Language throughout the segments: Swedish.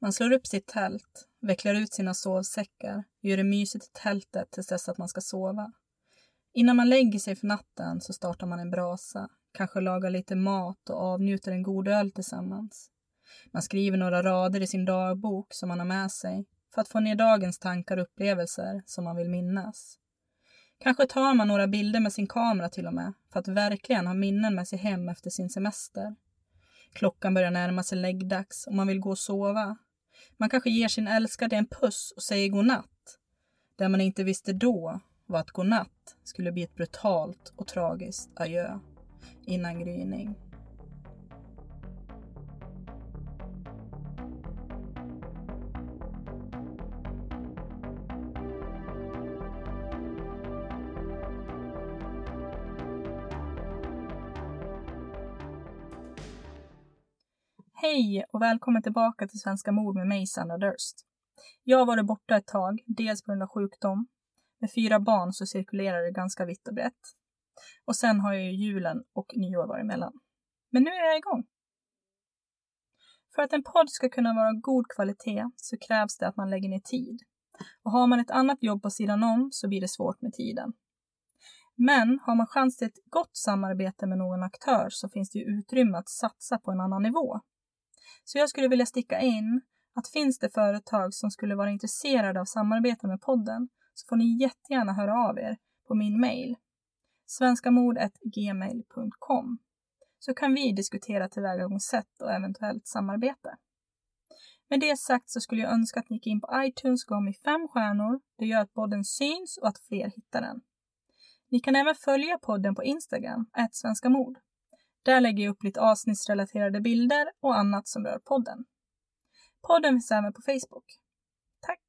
Man slår upp sitt tält, vecklar ut sina sovsäckar och gör det mysigt i tältet tills dess att man ska sova. Innan man lägger sig för natten så startar man en brasa, kanske lagar lite mat och avnjuter en god öl tillsammans. Man skriver några rader i sin dagbok som man har med sig för att få ner dagens tankar och upplevelser som man vill minnas. Kanske tar man några bilder med sin kamera till och med för att verkligen ha minnen med sig hem efter sin semester. Klockan börjar närma sig läggdags och man vill gå och sova. Man kanske ger sin älskade en puss och säger godnatt. Det man inte visste då var att godnatt skulle bli ett brutalt och tragiskt adjö innan gryning. Hej och välkommen tillbaka till Svenska mord med mig, Sandra Durst. Jag har varit borta ett tag, dels på grund av sjukdom. Med fyra barn så cirkulerar det ganska vitt och brett. Och sen har jag ju julen och nyår varit emellan. Men nu är jag igång. För att en podd ska kunna vara av god kvalitet så krävs det att man lägger ner tid. Och har man ett annat jobb på sidan om så blir det svårt med tiden. Men har man chans till ett gott samarbete med någon aktör så finns det ju utrymme att satsa på en annan nivå. Så jag skulle vilja sticka in att finns det företag som skulle vara intresserade av samarbete med podden så får ni jättegärna höra av er på min mail svenskamord.gmail.com så kan vi diskutera tillvägagångssätt och eventuellt samarbete. Med det sagt så skulle jag önska att ni gick in på iTunes och gav mig fem stjärnor. Det gör att podden syns och att fler hittar den. Ni kan även följa podden på Instagram, svenska mord. Där lägger jag upp lite avsnittsrelaterade bilder och annat som rör podden. Podden finns även på Facebook. Tack!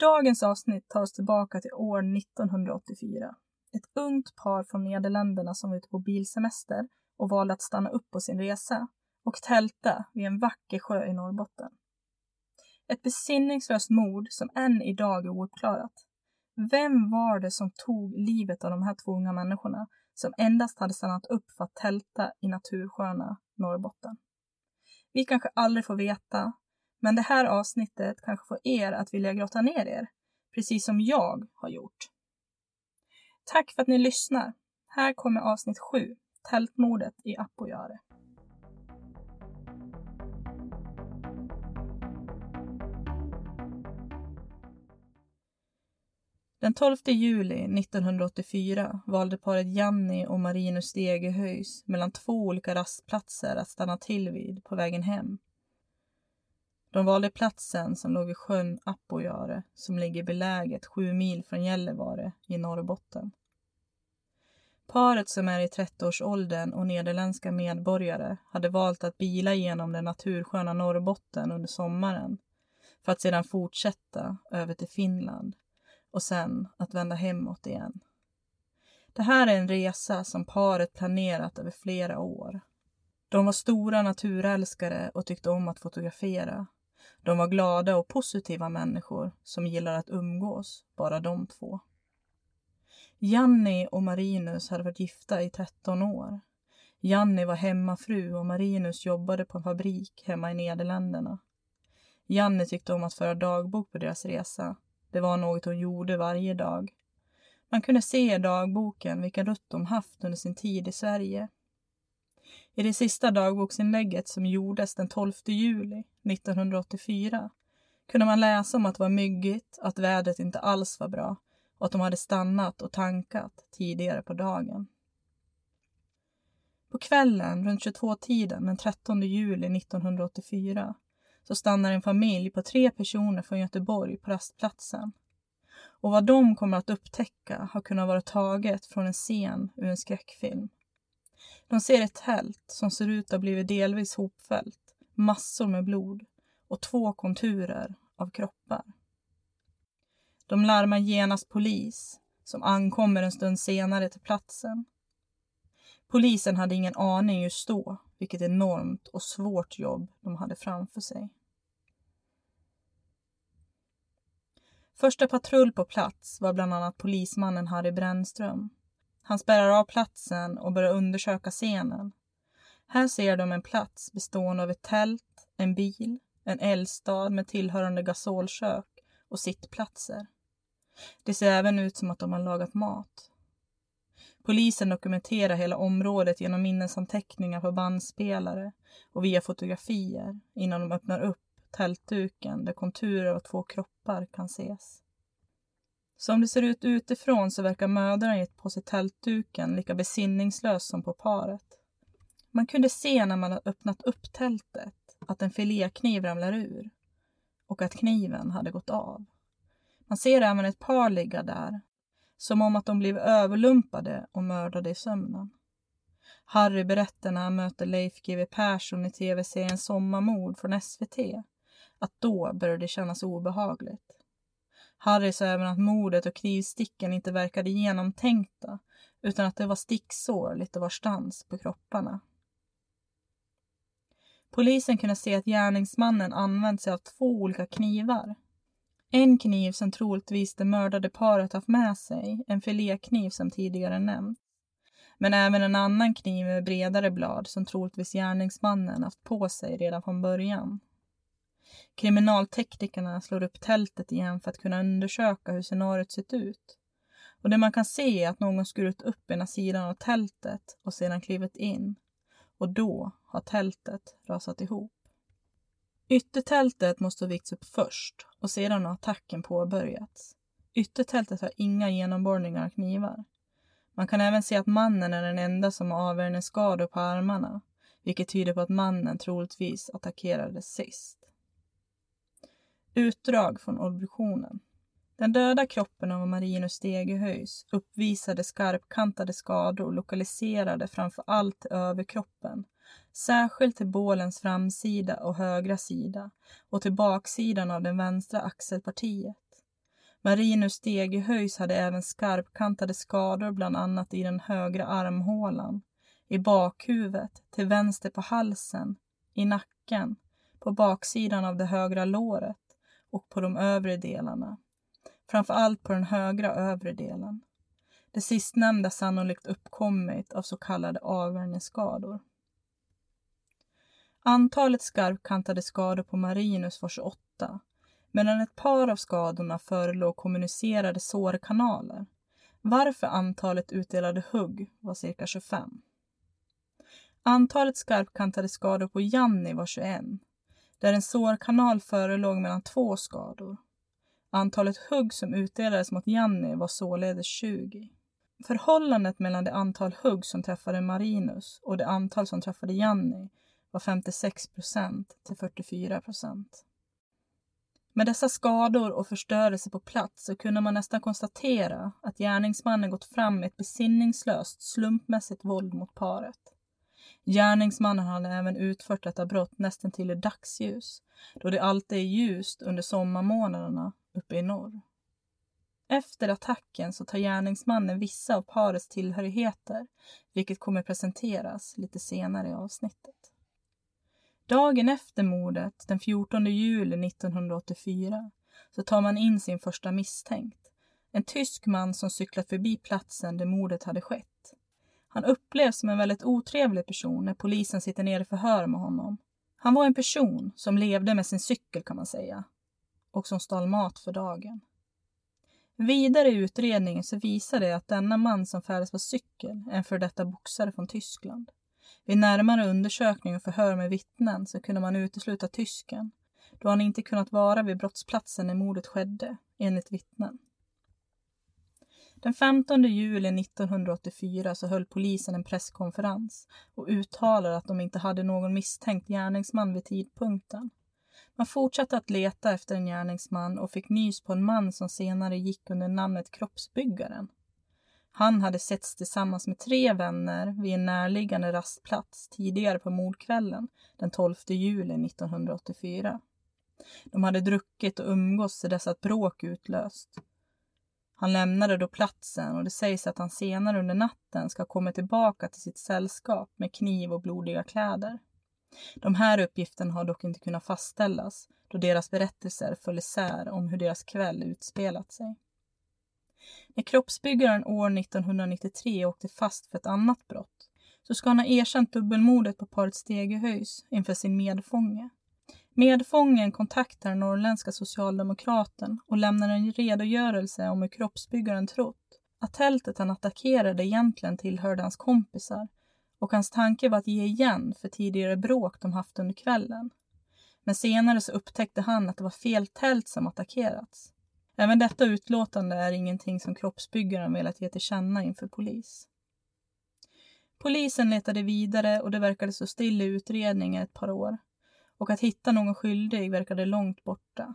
Dagens avsnitt tar oss tillbaka till år 1984. Ett ungt par från Nederländerna som var ute på bilsemester och valde att stanna upp på sin resa och tälta vid en vacker sjö i Norrbotten. Ett besinningslöst mord som än idag är ouppklarat. Vem var det som tog livet av de här två unga människorna som endast hade stannat upp för att tälta i natursköna Norrbotten. Vi kanske aldrig får veta, men det här avsnittet kanske får er att vilja grotta ner er, precis som jag har gjort. Tack för att ni lyssnar. Här kommer avsnitt 7, Tältmordet i Appojare. Den 12 juli 1984 valde paret Janni och Marinus Stegehöjs mellan två olika rastplatser att stanna till vid på vägen hem. De valde platsen som låg vid sjön Appojare som ligger beläget sju mil från Gällivare i Norrbotten. Paret som är i 30-årsåldern och nederländska medborgare hade valt att bila genom det natursköna Norrbotten under sommaren för att sedan fortsätta över till Finland och sen att vända hemåt igen. Det här är en resa som paret planerat över flera år. De var stora naturälskare och tyckte om att fotografera. De var glada och positiva människor som gillar att umgås, bara de två. Janni och Marinus hade varit gifta i 13 år. Janni var hemmafru och Marinus jobbade på en fabrik hemma i Nederländerna. Janni tyckte om att föra dagbok på deras resa det var något hon gjorde varje dag. Man kunde se i dagboken vilken rutt de haft under sin tid i Sverige. I det sista dagboksinlägget som gjordes den 12 juli 1984 kunde man läsa om att det var myggigt, att vädret inte alls var bra och att de hade stannat och tankat tidigare på dagen. På kvällen runt 22-tiden den 13 juli 1984 så stannar en familj på tre personer från Göteborg på rastplatsen. Och vad de kommer att upptäcka har kunnat vara taget från en scen ur en skräckfilm. De ser ett tält som ser ut att ha blivit delvis hopfällt, massor med blod och två konturer av kroppar. De larmar genast polis som ankommer en stund senare till platsen. Polisen hade ingen aning just då vilket enormt och svårt jobb de hade framför sig. Första patrull på plats var bland annat polismannen Harry Brännström. Han spärrar av platsen och börjar undersöka scenen. Här ser de en plats bestående av ett tält, en bil, en eldstad med tillhörande gasolkök och sittplatser. Det ser även ut som att de har lagat mat. Polisen dokumenterar hela området genom minnesanteckningar på bandspelare och via fotografier innan de öppnar upp tältduken där konturer av två kroppar kan ses. Som det ser ut utifrån så verkar mödrarna gett på sig tältduken lika besinningslös som på paret. Man kunde se när man öppnat upp tältet att en filékniv ramlar ur och att kniven hade gått av. Man ser även ett par ligga där, som om att de blev överlumpade och mördade i sömnen. Harry berättar när han möter Leif GW Persson i tv-serien Sommarmord från SVT att då började det kännas obehagligt. Harry sa även att mordet och knivsticken inte verkade genomtänkta utan att det var sticksår lite varstans på kropparna. Polisen kunde se att gärningsmannen använt sig av två olika knivar. En kniv som troligtvis det mördade paret haft med sig, en filékniv som tidigare nämnts. Men även en annan kniv med bredare blad som troligtvis gärningsmannen haft på sig redan från början. Kriminalteknikerna slår upp tältet igen för att kunna undersöka hur scenariot sett ut. Och det man kan se är att någon skurit upp ena sidan av tältet och sedan klivit in. Och då har tältet rasat ihop. Yttertältet måste ha vikts upp först och sedan har attacken påbörjats. Yttertältet har inga genomborrningar av knivar. Man kan även se att mannen är den enda som har avvärjningsskador på armarna, vilket tyder på att mannen troligtvis attackerades sist. Utdrag från obduktionen. Den döda kroppen av Marinus Stegehöjs uppvisade skarpkantade skador lokaliserade framför allt till överkroppen, särskilt till bålens framsida och högra sida och till baksidan av den vänstra axelpartiet. Marinus Stegehöjs hade även skarpkantade skador bland annat i den högra armhålan, i bakhuvudet, till vänster på halsen, i nacken, på baksidan av det högra låret och på de övre delarna. Framför allt på den högra övre delen. Det sistnämnda sannolikt uppkommit av så kallade avvärjningsskador. Antalet skarpkantade skador på Marinus var 28, medan ett par av skadorna förelåg kommunicerade sårkanaler, varför antalet utdelade hugg var cirka 25. Antalet skarpkantade skador på Janni var 21, där en sårkanal förelåg mellan två skador. Antalet hugg som utdelades mot Janni var således 20. Förhållandet mellan det antal hugg som träffade Marinus och det antal som träffade Janni var 56 procent till 44 procent. Med dessa skador och förstörelse på plats så kunde man nästan konstatera att gärningsmannen gått fram med ett besinningslöst, slumpmässigt våld mot paret. Gärningsmannen hade även utfört detta brott nästan till i dagsljus, då det alltid är ljust under sommarmånaderna uppe i norr. Efter attacken så tar gärningsmannen vissa av parets tillhörigheter, vilket kommer presenteras lite senare i avsnittet. Dagen efter mordet, den 14 juli 1984, så tar man in sin första misstänkt. En tysk man som cyklat förbi platsen där mordet hade skett. Han upplevs som en väldigt otrevlig person när polisen sitter ner i förhör med honom. Han var en person som levde med sin cykel kan man säga och som stal mat för dagen. Vidare i utredningen så visar det att denna man som färdas på cykel är en för detta boxare från Tyskland. Vid närmare undersökning och förhör med vittnen så kunde man utesluta tysken då han inte kunnat vara vid brottsplatsen när mordet skedde, enligt vittnen. Den 15 juli 1984 så höll polisen en presskonferens och uttalade att de inte hade någon misstänkt gärningsman vid tidpunkten. Man fortsatte att leta efter en gärningsman och fick nys på en man som senare gick under namnet Kroppsbyggaren. Han hade setts tillsammans med tre vänner vid en närliggande rastplats tidigare på mordkvällen den 12 juli 1984. De hade druckit och umgås till dess att bråk utlöst. Han lämnade då platsen och det sägs att han senare under natten ska komma tillbaka till sitt sällskap med kniv och blodiga kläder. De här uppgifterna har dock inte kunnat fastställas då deras berättelser föll isär om hur deras kväll utspelat sig. När kroppsbyggaren år 1993 åkte fast för ett annat brott så ska han ha erkänt dubbelmordet på paret Stegehöjs inför sin medfånge. Medfången kontaktar den norrländska socialdemokraten och lämnar en redogörelse om hur kroppsbyggaren trott att tältet han attackerade egentligen tillhörde hans kompisar och hans tanke var att ge igen för tidigare bråk de haft under kvällen. Men senare så upptäckte han att det var fel tält som attackerats. Även detta utlåtande är ingenting som kroppsbyggaren velat ge till känna inför polis. Polisen letade vidare och det verkade så still i utredningen ett par år och att hitta någon skyldig verkade långt borta.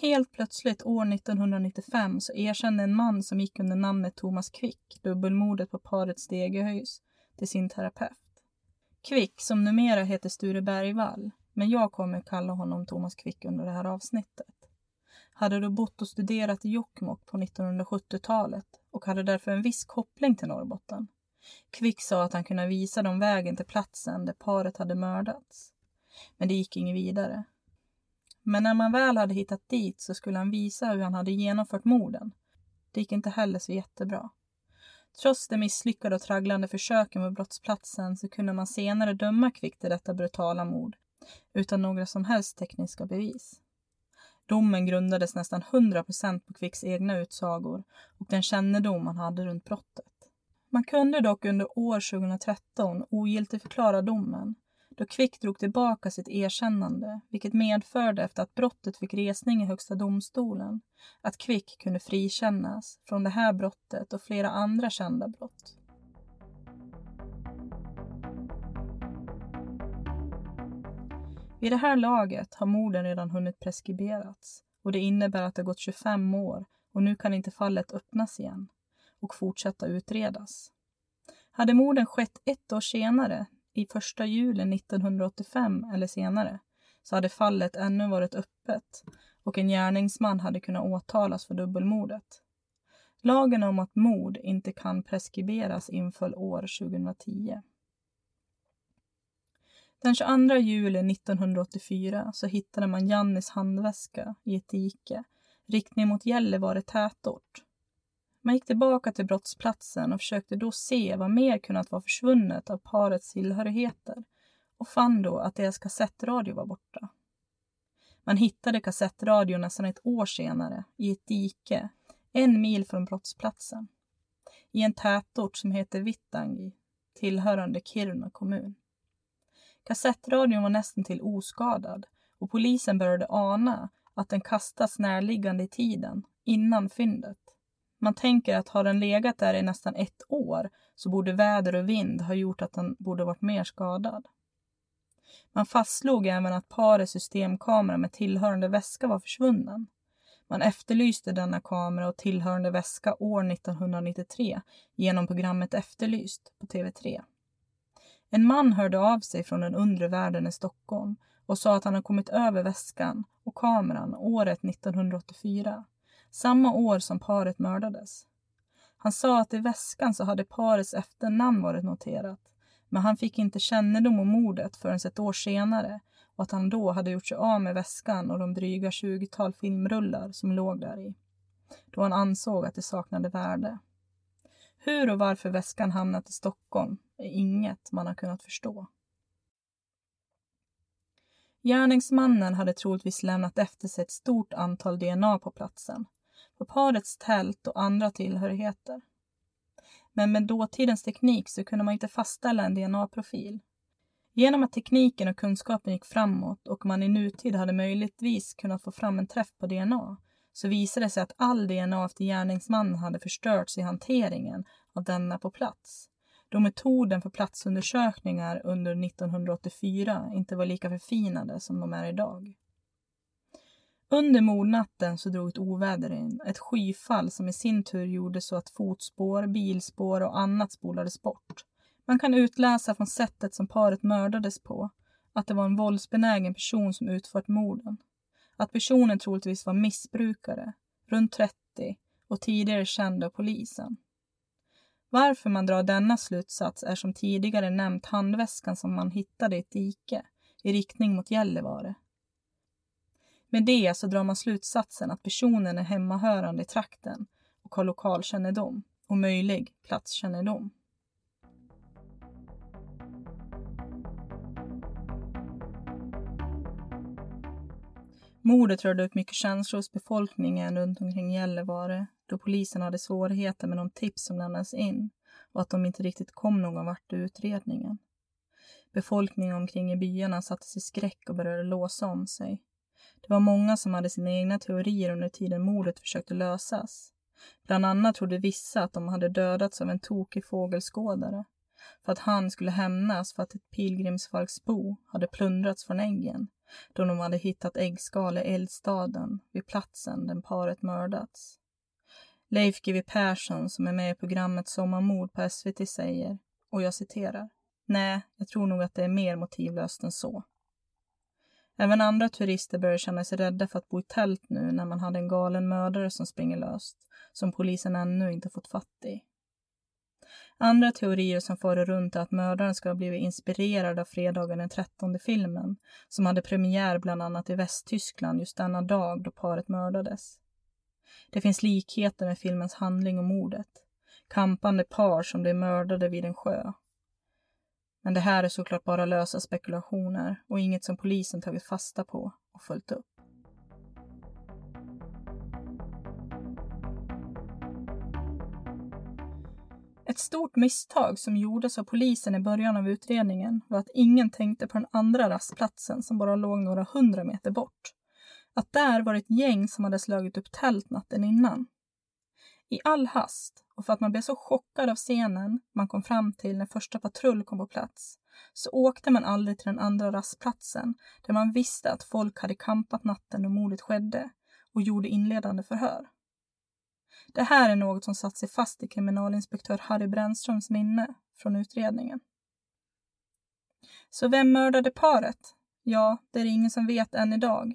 Helt plötsligt år 1995 så erkände en man som gick under namnet Thomas Quick dubbelmordet på paret Stegehöjs till sin terapeut. Quick, som numera heter Sture Bergvall, men jag kommer kalla honom Thomas Quick under det här avsnittet, hade då bott och studerat i Jokkmokk på 1970-talet och hade därför en viss koppling till Norrbotten. Quick sa att han kunde visa dem vägen till platsen där paret hade mördats. Men det gick inget vidare. Men när man väl hade hittat dit så skulle han visa hur han hade genomfört morden. Det gick inte heller så jättebra. Trots de misslyckade och tragglande försöken på brottsplatsen så kunde man senare döma Quick till detta brutala mord utan några som helst tekniska bevis. Domen grundades nästan 100 procent på Quicks egna utsagor och den kännedom han hade runt brottet. Man kunde dock under år 2013 ogiltigförklara domen då Quick drog tillbaka sitt erkännande, vilket medförde efter att brottet fick resning i Högsta domstolen, att Quick kunde frikännas från det här brottet och flera andra kända brott. Vid det här laget har morden redan hunnit preskriberats och det innebär att det gått 25 år och nu kan inte fallet öppnas igen och fortsätta utredas. Hade morden skett ett år senare, i första juli 1985 eller senare så hade fallet ännu varit öppet och en gärningsman hade kunnat åtalas för dubbelmordet. Lagen om att mord inte kan preskriberas inföll år 2010. Den 22 juli 1984 så hittade man Jannis handväska i ett dike, riktning mot Gällivare tätort. Man gick tillbaka till brottsplatsen och försökte då se vad mer kunnat vara försvunnet av parets tillhörigheter och fann då att deras kassettradio var borta. Man hittade kassettradion nästan ett år senare i ett dike en mil från brottsplatsen i en tätort som heter Vittangi tillhörande Kiruna kommun. Kassettradion var nästan till oskadad och polisen började ana att den kastats närliggande i tiden innan fyndet. Man tänker att har den legat där i nästan ett år så borde väder och vind ha gjort att den borde varit mer skadad. Man fastslog även att parets systemkamera med tillhörande väska var försvunnen. Man efterlyste denna kamera och tillhörande väska år 1993 genom programmet Efterlyst på TV3. En man hörde av sig från den undre världen i Stockholm och sa att han hade kommit över väskan och kameran året 1984 samma år som paret mördades. Han sa att i väskan så hade parets efternamn varit noterat, men han fick inte kännedom om mordet förrän ett år senare och att han då hade gjort sig av med väskan och de dryga 20-tal filmrullar som låg där i, då han ansåg att det saknade värde. Hur och varför väskan hamnat i Stockholm är inget man har kunnat förstå. Gärningsmannen hade troligtvis lämnat efter sig ett stort antal DNA på platsen på parets tält och andra tillhörigheter. Men med dåtidens teknik så kunde man inte fastställa en DNA-profil. Genom att tekniken och kunskapen gick framåt och man i nutid hade möjligtvis kunnat få fram en träff på DNA så visade det sig att all DNA efter gärningsmannen hade förstörts i hanteringen av denna på plats då metoden för platsundersökningar under 1984 inte var lika förfinade som de är idag. Under mordnatten så drog ett oväder in, ett skyfall som i sin tur gjorde så att fotspår, bilspår och annat spolades bort. Man kan utläsa från sättet som paret mördades på att det var en våldsbenägen person som utfört morden. Att personen troligtvis var missbrukare, runt 30 och tidigare känd av polisen. Varför man drar denna slutsats är som tidigare nämnt handväskan som man hittade i ett dike i riktning mot Gällivare. Med det så drar man slutsatsen att personen är hemmahörande i trakten och har lokalkännedom och möjlig platskännedom. Mordet rörde upp mycket känslor hos befolkningen runt omkring Gällivare då polisen hade svårigheter med de tips som lämnades in och att de inte riktigt kom någon vart i utredningen. Befolkningen omkring i byarna sattes i skräck och började låsa om sig. Det var många som hade sina egna teorier under tiden mordet försökte lösas. Bland annat trodde vissa att de hade dödats av en tokig fågelskådare för att han skulle hämnas för att ett pilgrimsfalksbo hade plundrats från äggen då de hade hittat äggskal i eldstaden vid platsen där paret mördats. Leif GW Persson som är med i programmet Sommarmord på SVT säger, och jag citerar, Nej, jag tror nog att det är mer motivlöst än så. Även andra turister börjar känna sig rädda för att bo i tält nu när man hade en galen mördare som springer löst, som polisen ännu inte fått fatt i. Andra teorier som far runt är att mördaren ska ha blivit inspirerad av fredagen den 13 filmen, som hade premiär bland annat i Västtyskland just denna dag då paret mördades. Det finns likheter med filmens handling och mordet. Kampande par som blev mördade vid en sjö. Men det här är såklart bara lösa spekulationer och inget som polisen tagit fasta på och följt upp. Stort misstag som gjordes av polisen i början av utredningen var att ingen tänkte på den andra rastplatsen som bara låg några hundra meter bort. Att där var ett gäng som hade slagit upp tält natten innan. I all hast och för att man blev så chockad av scenen man kom fram till när första patrull kom på plats så åkte man aldrig till den andra rastplatsen där man visste att folk hade kampat natten då mordet skedde och gjorde inledande förhör. Det här är något som satt sig fast i kriminalinspektör Harry Brännströms minne från utredningen. Så vem mördade paret? Ja, det är det ingen som vet än idag.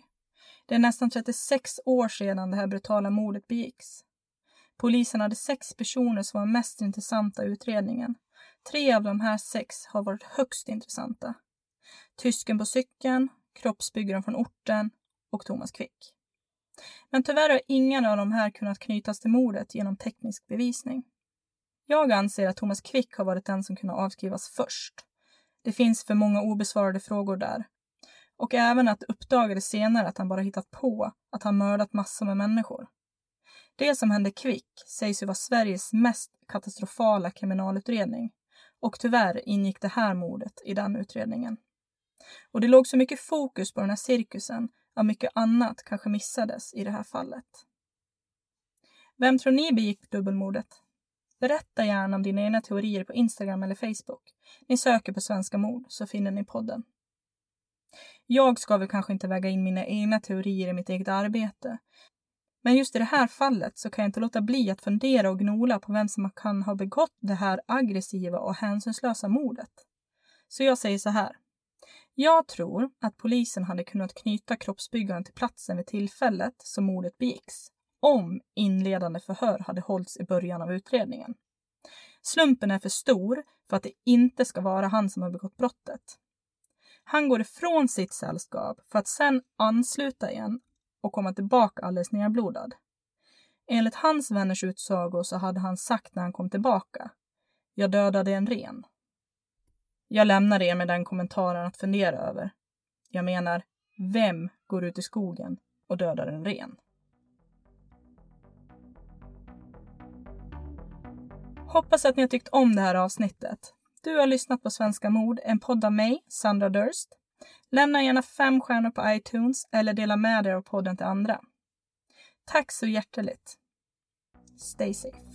Det är nästan 36 år sedan det här brutala mordet begicks. Polisen hade sex personer som var mest intressanta i utredningen. Tre av de här sex har varit högst intressanta. Tysken på cykeln, kroppsbyggaren från orten och Thomas Quick. Men tyvärr har ingen av de här kunnat knytas till mordet genom teknisk bevisning. Jag anser att Thomas Quick har varit den som kunnat avskrivas först. Det finns för många obesvarade frågor där. Och även att det uppdagades senare att han bara hittat på att han mördat massor med människor. Det som hände Quick sägs ju vara Sveriges mest katastrofala kriminalutredning. Och tyvärr ingick det här mordet i den utredningen. Och det låg så mycket fokus på den här cirkusen av mycket annat kanske missades i det här fallet. Vem tror ni begick dubbelmordet? Berätta gärna om dina egna teorier på Instagram eller Facebook. Ni söker på Svenska mord så finner ni podden. Jag ska väl kanske inte väga in mina egna teorier i mitt eget arbete. Men just i det här fallet så kan jag inte låta bli att fundera och gnola på vem som kan ha begått det här aggressiva och hänsynslösa mordet. Så jag säger så här. Jag tror att polisen hade kunnat knyta kroppsbyggaren till platsen vid tillfället som mordet begicks, om inledande förhör hade hållits i början av utredningen. Slumpen är för stor för att det inte ska vara han som har begått brottet. Han går ifrån sitt sällskap för att sen ansluta igen och komma tillbaka alldeles nerblodad. Enligt hans vänners utsago så hade han sagt när han kom tillbaka. Jag dödade en ren. Jag lämnar er med den kommentaren att fundera över. Jag menar, vem går ut i skogen och dödar en ren? Hoppas att ni har tyckt om det här avsnittet. Du har lyssnat på Svenska mord, en podd av mig, Sandra Durst. Lämna gärna fem stjärnor på iTunes eller dela med dig av podden till andra. Tack så hjärtligt. Stay safe.